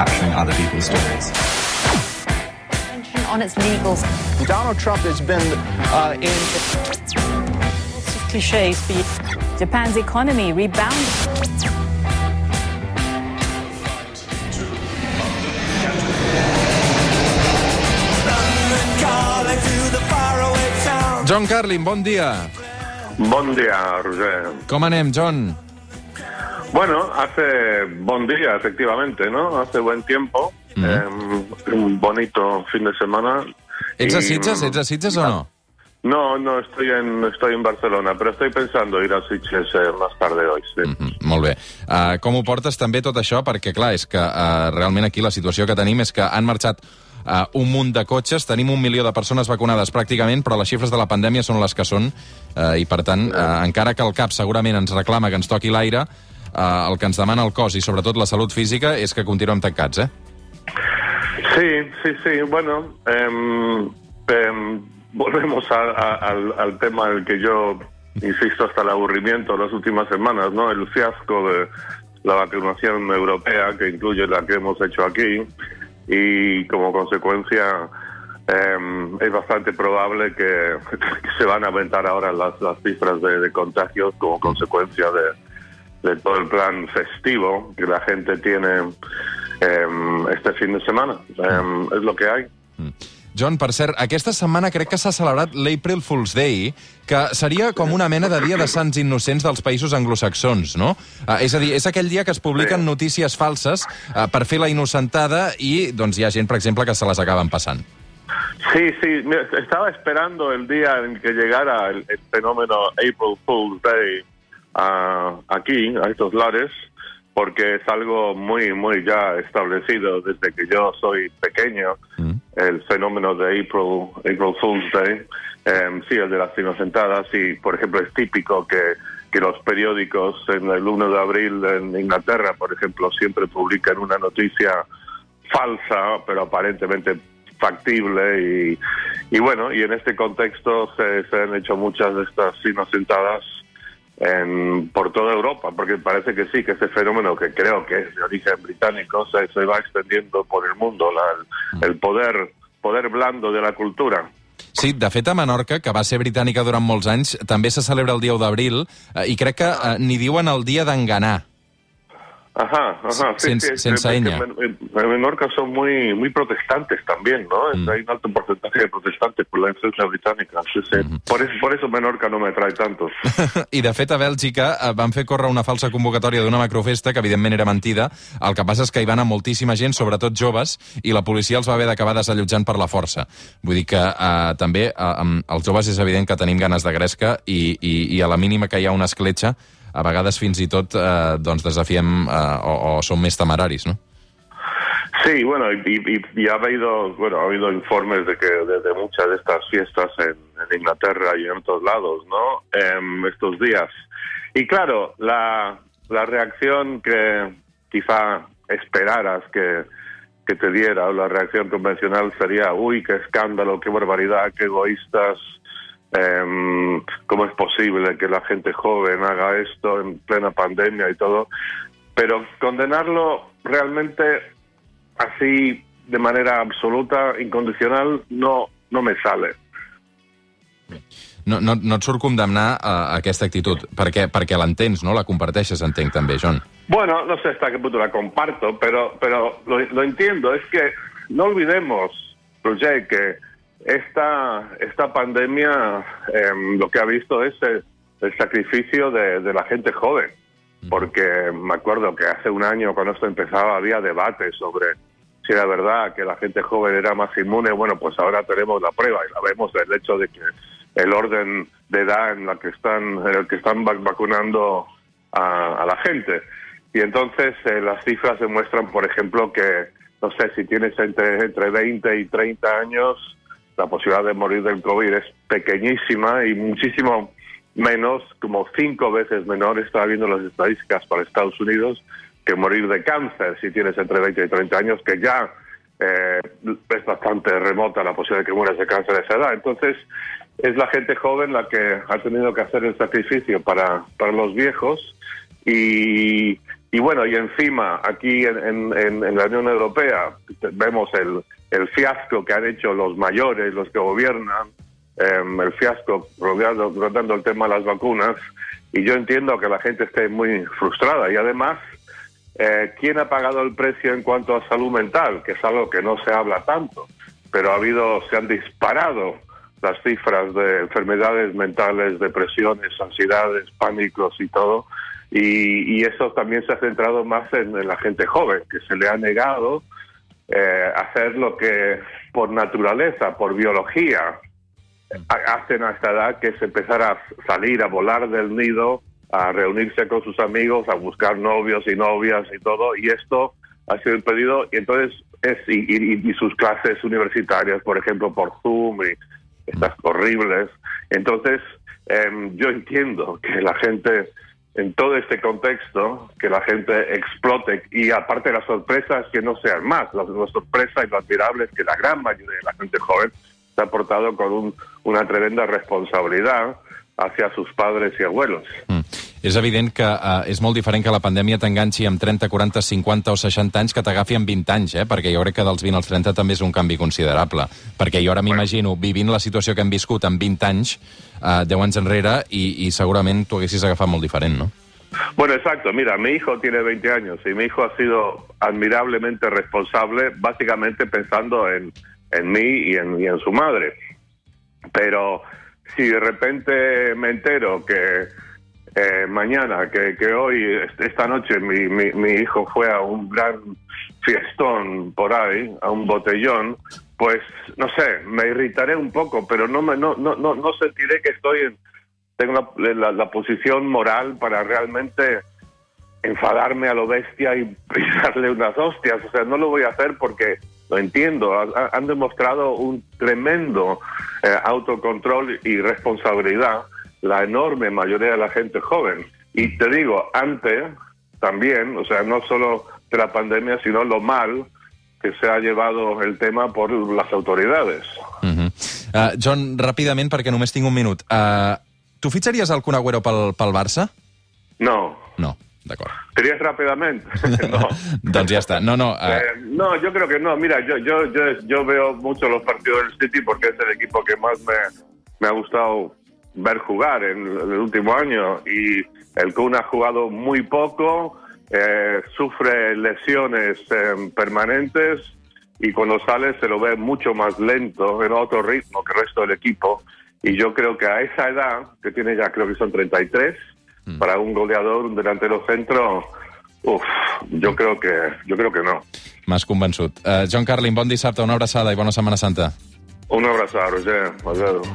capturing other people's stories. on its legals. Donald Trump has been uh, in. Lots of cliches for you. Japan's economy rebounded. John Carlin, bon dia. Bon día, Roger. Com anem, John? Bueno, hace buen día, efectivamente, ¿no? Hace buen tiempo. eh, un bonito fin de semana. Ets a Sitges? Ets a Sitges o no? No, no, estoy en, estoy en Barcelona, pero estoy pensando ir a Sitges eh, más tarde hoy, sí. Mm, molt bé. Uh, com ho portes també tot això? Perquè, clar, és que uh, realment aquí la situació que tenim és que han marxat uh, un munt de cotxes, tenim un milió de persones vacunades pràcticament, però les xifres de la pandèmia són les que són, uh, i per tant, uh, encara que el CAP segurament ens reclama que ens toqui l'aire, uh, el que ens demana el cos i sobretot la salut física és que continuem tancats, eh? Sí, sí, sí. Bueno, em, em, volvemos a- a- al, al tema del que yo insisto hasta el aburrimiento las últimas semanas, ¿no? El fiasco de la vacunación europea, que incluye la que hemos hecho aquí, y como consecuencia em, es bastante probable que, que se van a aumentar ahora las, las cifras de, de contagios como consecuencia de, de todo el plan festivo que la gente tiene em, este fin de semana. Em, es lo que hay. John, per cert, aquesta setmana crec que s'ha celebrat l'April Fool's Day, que seria com una mena de dia de sants innocents dels països anglosaxons, no? Uh, és a dir, és aquell dia que es publiquen Sí. notícies falses uh, per fer la innocentada i doncs, hi ha gent, per exemple, que se les acaben passant. Sí, sí, mira, estaba esperando el día en que llegara el, el fenómeno April Fool's Day a- aquí, a estos lares, porque es algo muy, muy ya establecido desde que yo soy pequeño, el fenómeno de April, April Fool's Day. Em, sí, el de las inocentadas, y por ejemplo es típico que, que los periódicos en el 1 de abril en Inglaterra, por ejemplo, siempre publican una noticia falsa, pero aparentemente factible y, y bueno, y en este contexto se, se han hecho muchas de estas inocentadas en, por toda Europa, porque parece que sí, que ese fenómeno que creo que es de origen británico se, se va extendiendo por el mundo, la- el, el poder, poder blando de la cultura. Sí, de fet, a Menorca, que va ser britànica durant molts anys, també se celebra el dia 1 d'abril, eh, i crec que eh, n'hi diuen el dia d'enganar. Ajá, ajá. Sí, Sin- sí, seña. en, en- en Menorca son muy muy protestantes también, ¿no? Mm. Hay un alto porcentaje de protestantes por la influencia británica. Sí, sí. Mm-hmm. por, eso, por eso Menorca no me trae tanto. I, de fet, a Bèlgica eh, van fer córrer una falsa convocatòria d'una macrofesta, que evidentment era mentida. El que passa és que hi va anar moltíssima gent, sobretot joves, i la policia els va haver d'acabar desallotjant per la força. Vull dir que eh, també eh, els joves és evident que tenim ganes de gresca i, i, i a la mínima que hi ha una escletxa, a vegades fins i tot eh, doncs desafiem eh, o, o som més temeraris, no? Sí, bueno, y, y- y ha habido, bueno, ha habido informes de que desde muchas de estas fiestas en, en Inglaterra y en otros lados, ¿no? Em, estos días. Y claro, la, la reacción que quizá esperaras que, que te diera, o la reacción convencional sería, uy, qué escándalo, qué barbaridad, qué egoístas, cómo es posible que la gente joven haga esto en plena pandemia y todo. Pero condenarlo realmente así de manera absoluta, incondicional, no, no me sale. No, no, no et surt condemnar a, a aquesta actitud, perquè, perquè l'entens, no? La comparteixes, entenc, també, John. Bueno, no sé hasta qué punto la comparto, pero, pero lo, lo entiendo. Es que no olvidemos, Roger, que esta, esta pandemia em, lo que ha visto es el, el sacrificio de, de la gente joven. Porque me acuerdo que hace un año, cuando esto empezaba, había debate sobre si era verdad que la gente joven era más inmune. Bueno, pues ahora tenemos la prueba y la vemos del hecho de que el orden de edad en la que están, en el que están vac- vacunando a, a la gente. Y entonces eh, las cifras demuestran, por ejemplo, que, no sé, si tienes entre, entre 20 y 30 años, la posibilidad de morir del COVID es pequeñísima y muchísimo menos, como cinco veces menor, estaba viendo las estadísticas para Estados Unidos, que morir de cáncer si tienes entre 20 y 30 años, que ya eh, es bastante remota la posibilidad de que mueras de cáncer a esa edad. Entonces, es la gente joven la que ha tenido que hacer el sacrificio para, para los viejos y, bueno, y encima, aquí en- en- en la Unión Europea, vemos el, el fiasco que han hecho los mayores, los que gobiernan, em, el fiasco rodeando, rodeando el tema de las vacunas. Y yo entiendo que la gente esté muy frustrada. Y además, eh, ¿quién ha pagado el precio en cuanto a salud mental? Que es algo que no se habla tanto. Pero ha habido, se han disparado las cifras de enfermedades mentales, depresiones, ansiedades, pánicos y todo. Y, y eso también se ha centrado más en la gente joven, que se le ha negado eh, hacer lo que por naturaleza, por biología, ha- hacen a esta edad, que es empezar a salir, a volar del nido, a reunirse con sus amigos, a buscar novios y novias y todo. Y esto ha sido impedido. Y entonces, es, y, y- y sus clases universitarias, por ejemplo, por Zoom y estas horribles. Entonces, em, yo entiendo que la gente, en todo este contexto, que la gente explote y aparte las sorpresas que no sean más, la, la sorpresa y lo admirable es que la gran mayoría de la gente joven se ha portado con un- una tremenda responsabilidad hacia sus padres y abuelos. Mm. És evident que uh, és molt diferent que la pandèmia t'enganxi amb 30, 40, 50 o 60 anys que t'agafi amb 20 anys, eh? perquè jo crec que dels 20 als 30 també és un canvi considerable. Perquè jo ara m'imagino vivint la situació que hem viscut amb 20 anys, uh, 10 anys enrere, i, i segurament t'ho haguessis agafat molt diferent, no? Bueno, exacto. Mira, mi hijo tiene 20 años y mi hijo ha sido admirablemente responsable, básicamente pensando en, en mí y en, y en su madre. Pero si de repente me entero que eh, mañana, que, hoy, est- esta noche, mi, mi, mi hijo fue a un gran fiestón por ahí, a un botellón, pues no sé, me irritaré un poco, pero no me no no no, no sentiré que estoy en tengo la, posición moral para realmente enfadarme a lo bestia y pisarle unas hostias. O sea, no lo voy a hacer porque lo entiendo. Ha- ha- Han demostrado un tremendo eh, autocontrol y responsabilidad la enorme mayoría de la gente joven. Y te digo, antes también, o sea, no solo de la pandemia, sino lo mal que se ha llevado el tema por las autoridades. Uh -huh. uh, John, ràpidament, perquè només tinc un minut. Uh, tu fitxaries el Kun Agüero pel, pel Barça? No. No, d'acord. ¿Querías rápidamente? no. doncs ja està. No, no, uh, Eh, no, yo creo que no. Mira, yo, yo, yo, yo veo mucho los partidos del City porque es el equipo que más me, me ha gustado ver jugar en el último año. Y el Kun ha jugado muy poco, eh, sufre lesiones eh, permanentes y cuando sale se lo ve mucho más lento, en otro ritmo que el resto del equipo. Y yo creo que a esa edad, que tiene ya creo que son 33, para un goleador, un delantero centro, uf, yo creo que yo creo que no. m'has convençut. Uh, John Carlin, bon dissabte, una abraçada i bona Setmana Santa. Un abrazo, Roger. Adiós.